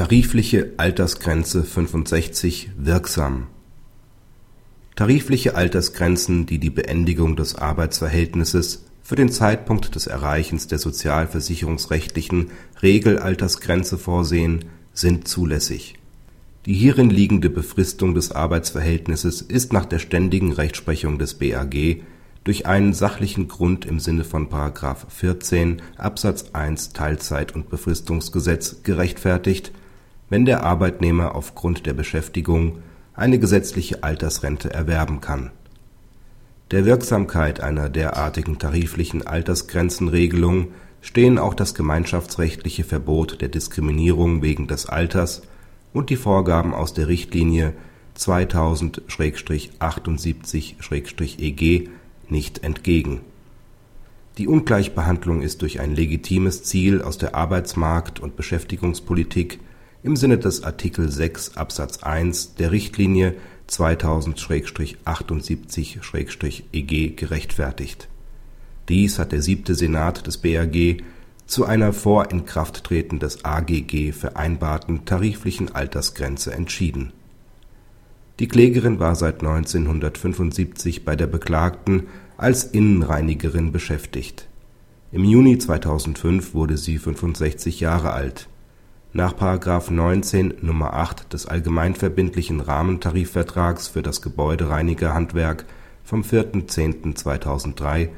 Tarifliche Altersgrenze 65 wirksam Tarifliche Altersgrenzen, die die Beendigung des Arbeitsverhältnisses für den Zeitpunkt des Erreichens der sozialversicherungsrechtlichen Regelaltersgrenze vorsehen, sind zulässig. Die hierin liegende Befristung des Arbeitsverhältnisses ist nach der ständigen Rechtsprechung des BAG durch einen sachlichen Grund im Sinne von § 14 Absatz 1 Teilzeit und Befristungsgesetz gerechtfertigt wenn der Arbeitnehmer aufgrund der Beschäftigung eine gesetzliche Altersrente erwerben kann. Der Wirksamkeit einer derartigen tariflichen Altersgrenzenregelung stehen auch das gemeinschaftsrechtliche Verbot der Diskriminierung wegen des Alters und die Vorgaben aus der Richtlinie 2000/78/EG nicht entgegen. Die Ungleichbehandlung ist durch ein legitimes Ziel aus der Arbeitsmarkt und Beschäftigungspolitik im Sinne des Artikel 6 Absatz 1 der Richtlinie 2000/78/EG gerechtfertigt. Dies hat der siebte Senat des BAG zu einer vor Inkrafttreten des AGG vereinbarten tariflichen Altersgrenze entschieden. Die Klägerin war seit 1975 bei der Beklagten als Innenreinigerin beschäftigt. Im Juni 2005 wurde sie 65 Jahre alt nach § 19 Nr. 8 des Allgemeinverbindlichen Rahmentarifvertrags für das Gebäudereinigerhandwerk vom 4.10.2003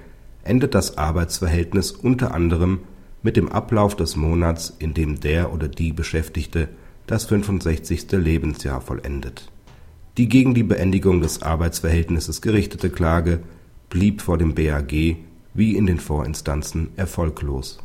endet das Arbeitsverhältnis unter anderem mit dem Ablauf des Monats, in dem der oder die Beschäftigte das 65. Lebensjahr vollendet. Die gegen die Beendigung des Arbeitsverhältnisses gerichtete Klage blieb vor dem BAG wie in den Vorinstanzen erfolglos